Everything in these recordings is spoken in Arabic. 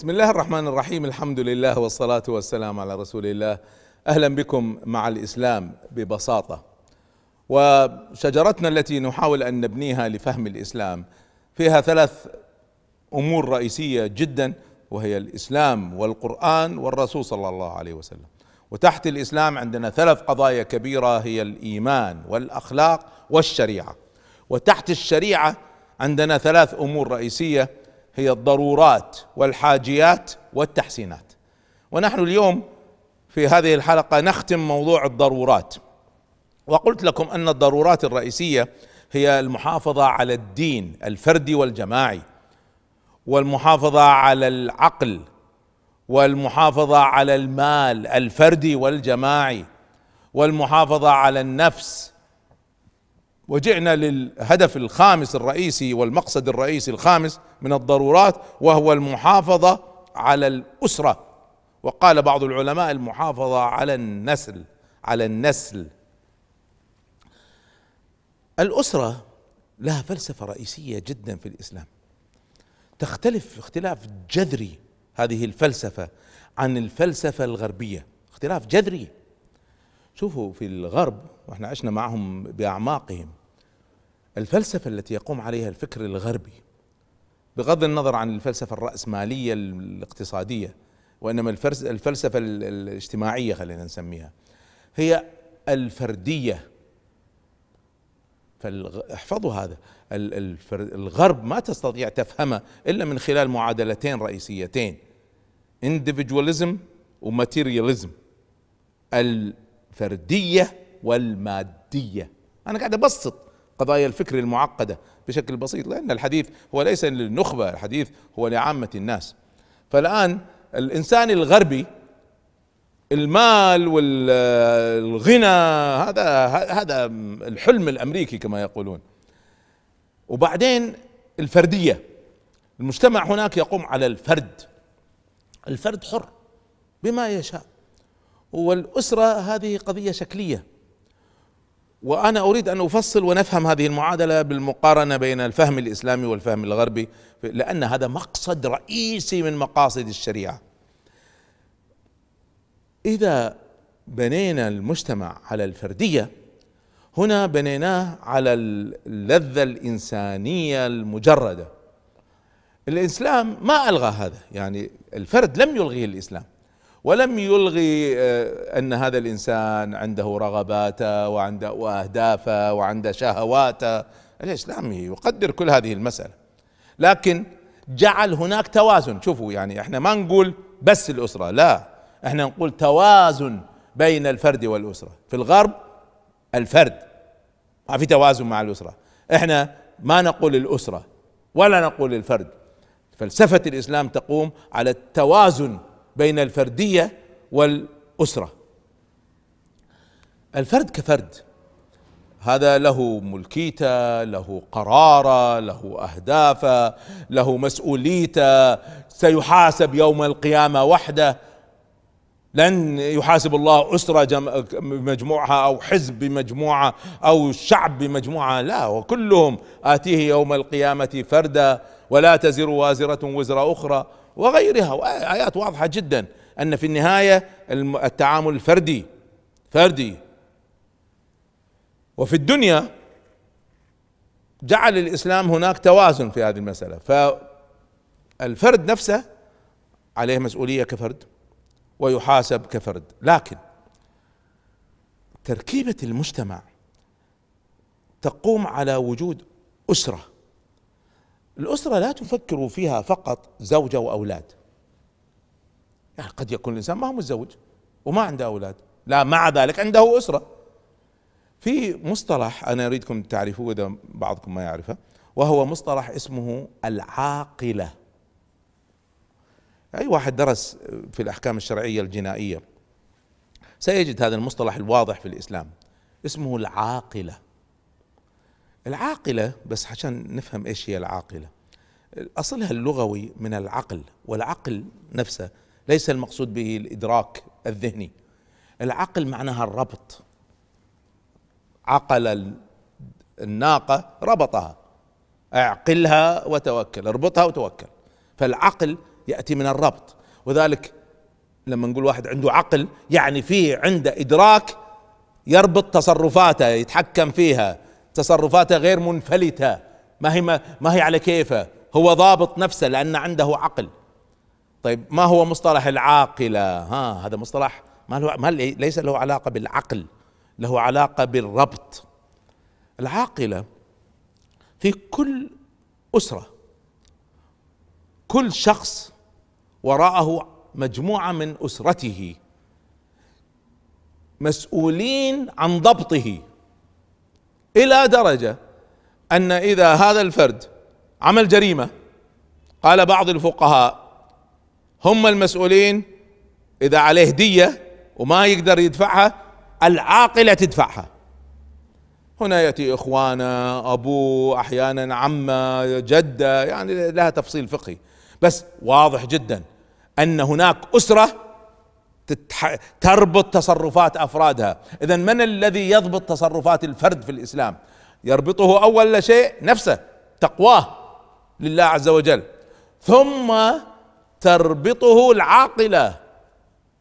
بسم الله الرحمن الرحيم الحمد لله والصلاة والسلام على رسول الله أهلا بكم مع الإسلام ببساطة وشجرتنا التي نحاول أن نبنيها لفهم الإسلام فيها ثلاث أمور رئيسية جدا وهي الإسلام والقرآن والرسول صلى الله عليه وسلم وتحت الإسلام عندنا ثلاث قضايا كبيرة هي الإيمان والأخلاق والشريعة وتحت الشريعة عندنا ثلاث أمور رئيسية هي الضرورات والحاجيات والتحسينات. ونحن اليوم في هذه الحلقة نختم موضوع الضرورات. وقلت لكم أن الضرورات الرئيسية هي المحافظة على الدين الفردي والجماعي والمحافظة على العقل والمحافظة على المال الفردي والجماعي والمحافظة على النفس وجئنا للهدف الخامس الرئيسي والمقصد الرئيسي الخامس من الضرورات وهو المحافظة على الأسرة. وقال بعض العلماء المحافظة على النسل على النسل. الأسرة لها فلسفة رئيسية جدا في الإسلام. تختلف اختلاف جذري هذه الفلسفة عن الفلسفة الغربية. اختلاف جذري. شوفوا في الغرب وإحنا عشنا معهم بأعماقهم. الفلسفة التي يقوم عليها الفكر الغربي بغض النظر عن الفلسفة الرأسمالية الاقتصادية وإنما الفلسفة الاجتماعية خلينا نسميها هي الفردية. فاحفظوا هذا الغرب ما تستطيع تفهمه إلا من خلال معادلتين رئيسيتين individualism وماتيرياليزم الفردية والمادية. أنا قاعد أبسط. قضايا الفكر المعقدة بشكل بسيط لأن الحديث هو ليس للنخبة الحديث هو لعامة الناس. فالآن الإنسان الغربي المال والغنى هذا هذا الحلم الأمريكي كما يقولون. وبعدين الفردية المجتمع هناك يقوم على الفرد. الفرد حر بما يشاء. والأسرة هذه قضية شكلية. وأنا أريد أن أفصل ونفهم هذه المعادلة بالمقارنة بين الفهم الإسلامي والفهم الغربي لأن هذا مقصد رئيسي من مقاصد الشريعة. إذا بنينا المجتمع على الفردية هنا بنيناه على اللذة الإنسانية المجردة. الإسلام ما ألغى هذا يعني الفرد لم يلغيه الإسلام. ولم يلغي آه، أن هذا الإنسان عنده رغباته وعنده أهدافه وعنده شهواته. الإسلام يقدر كل هذه المسألة. لكن جعل هناك توازن. شوفوا يعني إحنا ما نقول بس الأسرة لا. إحنا نقول توازن بين الفرد والأسرة. في الغرب الفرد ما في توازن مع الأسرة. إحنا ما نقول الأسرة ولا نقول الفرد. فلسفة الإسلام تقوم على التوازن بين الفردية والأسرة. الفرد كفرد. هذا له ملكيته له قرارة له أهدافه له مسؤوليته. سيحاسب يوم القيامة وحده. لن يحاسب الله أسرة بمجموعها أو حزب بمجموعة أو شعب بمجموعة. لا وكلهم آتيه يوم القيامة فردا. ولا تزر وازرة وزر أخرى. وغيرها. وآيات واضحة جدا أن في النهاية التعامل الفردي فردي. وفي الدنيا جعل الإسلام هناك توازن في هذه المسألة. فالفرد نفسه عليه مسؤولية كفرد ويحاسب كفرد. لكن تركيبة المجتمع تقوم على وجود أسرة. الأسرة لا تفكر فيها فقط زوجة وأولاد. يعني قد يكون الإنسان ما هو متزوج وما عنده أولاد. لا مع ذلك عنده أسرة. في مصطلح أنا أريدكم تعرفوه إذا بعضكم ما يعرفه وهو مصطلح اسمه العاقلة. أي واحد درس في الأحكام الشرعية الجنائية سيجد هذا المصطلح الواضح في الإسلام اسمه العاقلة. العاقلة بس عشان نفهم إيش هي العاقلة. اصلها اللغوي من العقل والعقل نفسه ليس المقصود به الإدراك الذهني. العقل معناها الربط. عقل الناقة ربطها. أعقلها وتوكل اربطها وتوكل. فالعقل يأتي من الربط. وذلك لما نقول واحد عنده عقل يعني فيه عنده إدراك يربط تصرفاته يتحكم فيها. تصرفاته غير منفلتة. ما هي ما, ما هي على كيفه؟ هو ضابط نفسه لأن عنده عقل. طيب ما هو مصطلح العاقلة؟ ها هذا مصطلح ما له ما ليس له علاقة بالعقل له علاقة بالربط. العاقلة في كل أسرة كل شخص وراءه مجموعة من أسرته مسؤولين عن ضبطه. إلى درجة أن إذا هذا الفرد عمل جريمة قال بعض الفقهاء هم المسؤولين إذا عليه هديه وما يقدر يدفعها العاقلة تدفعها. هنا يأتي إخوانه أبوه أحيانا عمه جده يعني لها تفصيل فقهي. بس واضح جدا أن هناك أسرة تربط تصرفات أفرادها. اذا من الذي يضبط تصرفات الفرد في الإسلام؟ يربطه أول شيء نفسه تقواه لله عز وجل. ثم تربطه العاقلة.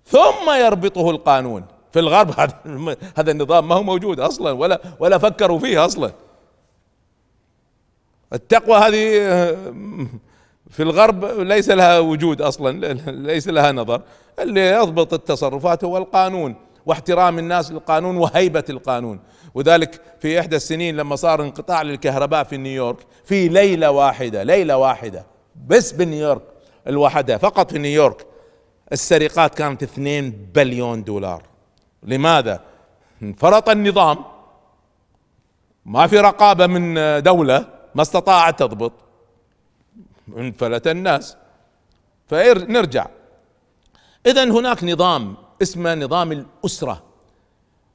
ثم يربطه القانون. في الغرب هذا هذا النظام ما هو موجود أصلا ولا ولا فكروا فيه أصلا. التقوى هذه في الغرب ليس لها وجود أصلا ليس لها نظر. اللي يضبط التصرفات هو القانون واحترام الناس للقانون وهيبة القانون. وذلك في إحدى السنين لما صار انقطاع للكهرباء في نيويورك. في ليلة واحدة ليلة واحدة بس بنيويورك الوحدة فقط في نيويورك السرقات كانت 2 بليون دولار. لماذا؟ انفرط النظام. ما في رقابة من دولة ما استطاعت تضبط. انفلت الناس. فنرجع اذا هناك نظام اسمه نظام الأسرة.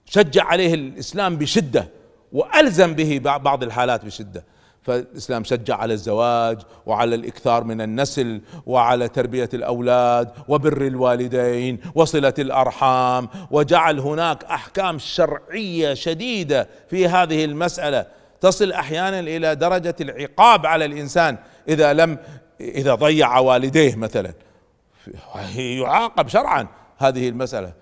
شجع عليه الإسلام بشدة وألزم به بعض الحالات بشدة. فالإسلام شجع على الزواج وعلى الإكثار من النسل وعلى تربية الأولاد وبر الوالدين وصلة الأرحام. وجعل هناك أحكام شرعية شديدة في هذه المسألة. تصل أحيانا إلى درجة العقاب على الإنسان إذا لم إذا ضيع والديه مثلا. يعاقب شرعا هذه المسألة.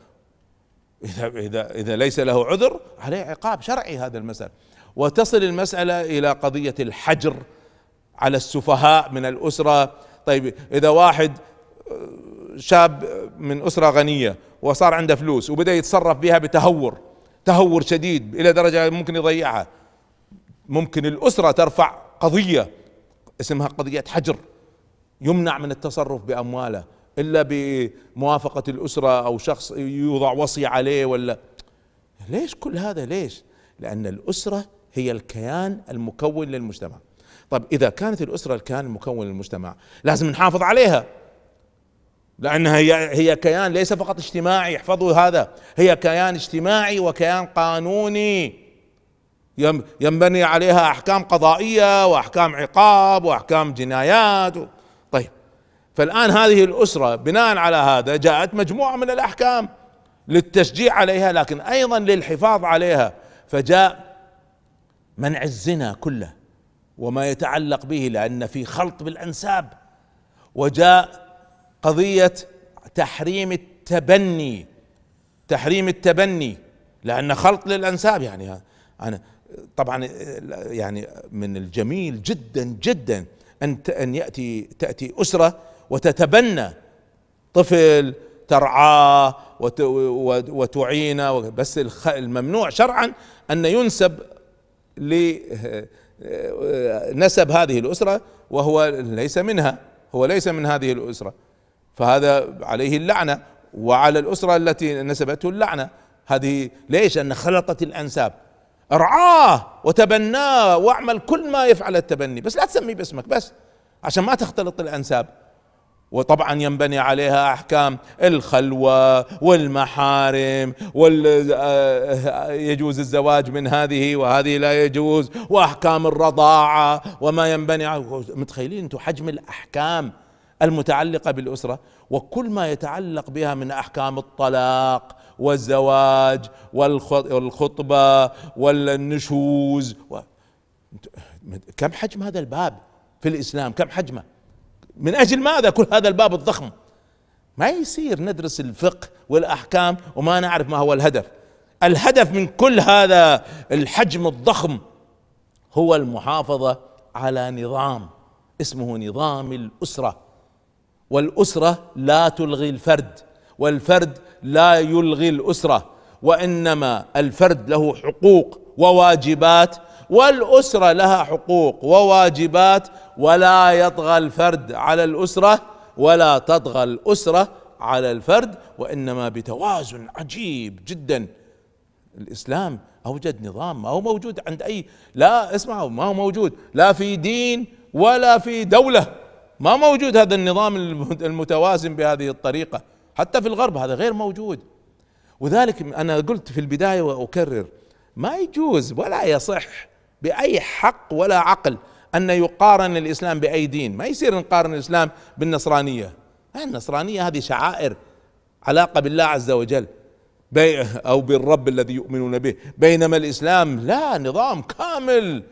إذا إذا إذا ليس له عذر عليه عقاب شرعي هذا المسألة. وتصل المسألة إلى قضية الحجر على السفهاء من الأسرة. طيب إذا واحد شاب من أسرة غنية وصار عنده فلوس وبدأ يتصرف بها بتهور تهور شديد إلى درجة ممكن يضيعها. ممكن الأسرة ترفع قضية اسمها قضية حجر يمنع من التصرف بأمواله إلا بموافقة الأسرة أو شخص يوضع وصي عليه ولا. ليش كل هذا ليش؟ لأن الأسرة هي الكيان المكون للمجتمع. طيب إذا كانت الأسرة الكيان المكون للمجتمع لازم نحافظ عليها. لأنها هي هي كيان ليس فقط اجتماعي احفظوا هذا. هي كيان اجتماعي وكيان قانوني. ينبني عليها أحكام قضائية وأحكام عقاب وأحكام جنايات طيب فالآن هذه الأسرة بناء على هذا جاءت مجموعة من الأحكام للتشجيع عليها لكن أيضا للحفاظ عليها فجاء منع الزنا كله وما يتعلق به لأن في خلط بالأنساب وجاء قضية تحريم التبني تحريم التبني لأن خلط للأنساب يعني أنا طبعا يعني من الجميل جدا جدا أن أن يأتي تأتي أسرة وتتبنى طفل ترعاه وتعينه بس الممنوع شرعا أن ينسب لنسب هذه الأسرة وهو ليس منها هو ليس من هذه الأسرة. فهذا عليه اللعنة وعلى الأسرة التي نسبته اللعنة. هذه ليش؟ ان خلطت الأنساب. ارعاه وتبناه واعمل كل ما يفعل التبني. بس لا تسميه باسمك بس عشان ما تختلط الأنساب. وطبعا ينبني عليها أحكام الخلوة والمحارم وال آه، يجوز الزواج من هذه وهذه لا يجوز وأحكام الرضاعة وما ينبني متخيلين أنتم حجم الأحكام المتعلقة بالأسرة؟ وكل ما يتعلق بها من أحكام الطلاق والزواج والخطبة والنشوز كم حجم هذا الباب في الإسلام؟ كم حجمه؟ من أجل ماذا كل هذا الباب الضخم؟ ما يصير ندرس الفقه والأحكام وما نعرف ما هو الهدف. الهدف من كل هذا الحجم الضخم هو المحافظة على نظام اسمه نظام الأسرة. والأسرة لا تلغي الفرد. والفرد لا يلغي الأسرة وإنما الفرد له حقوق وواجبات والأسرة لها حقوق وواجبات ولا يطغى الفرد على الأسرة ولا تطغى الأسرة على الفرد وإنما بتوازن عجيب جدا. الإسلام اوجد نظام ما هو موجود عند أي لا اسمعوا ما هو موجود لا في دين ولا في دولة ما موجود هذا النظام المتوازن بهذه الطريقة. حتى في الغرب هذا غير موجود. وذلك أنا قلت في البداية وأكرر ما يجوز ولا يصح بأي حق ولا عقل أن يقارن الإسلام بأي دين. ما يصير نقارن الإسلام بالنصرانية. النصرانية؟ هذه شعائر علاقة بالله عز وجل أو بالرب الذي يؤمنون به. بينما الإسلام لا نظام كامل.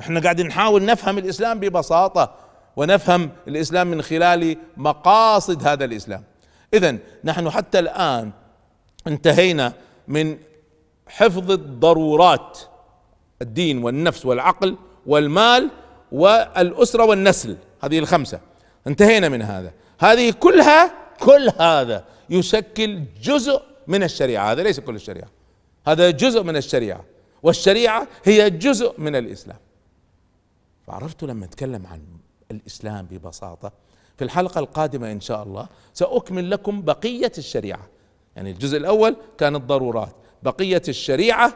إحنا قاعدين نحاول نفهم الإسلام ببساطة ونفهم الإسلام من خلال مقاصد هذا الإسلام. اذا نحن حتى الآن انتهينا من حفظ الضرورات الدين والنفس والعقل والمال والأسرة والنسل هذه الخمسة. انتهينا من هذا. هذه كلها كل هذا يشكل جزء من الشريعة. هذا ليس كل الشريعة. هذا جزء من الشريعة. والشريعة هي جزء من الإسلام. فعرفت لما أتكلم عن الإسلام ببساطة؟ في الحلقة القادمة إن شاء الله سأكمل لكم بقية الشريعة. يعني الجزء الأول كان الضرورات بقية الشريعة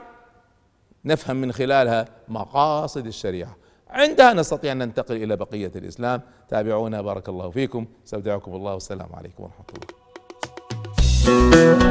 نفهم من خلالها مقاصد الشريعة. عندها نستطيع أن ننتقل إلى بقية الإسلام. تابعونا بارك الله فيكم. استودعكم الله. والسلام عليكم ورحمة الله.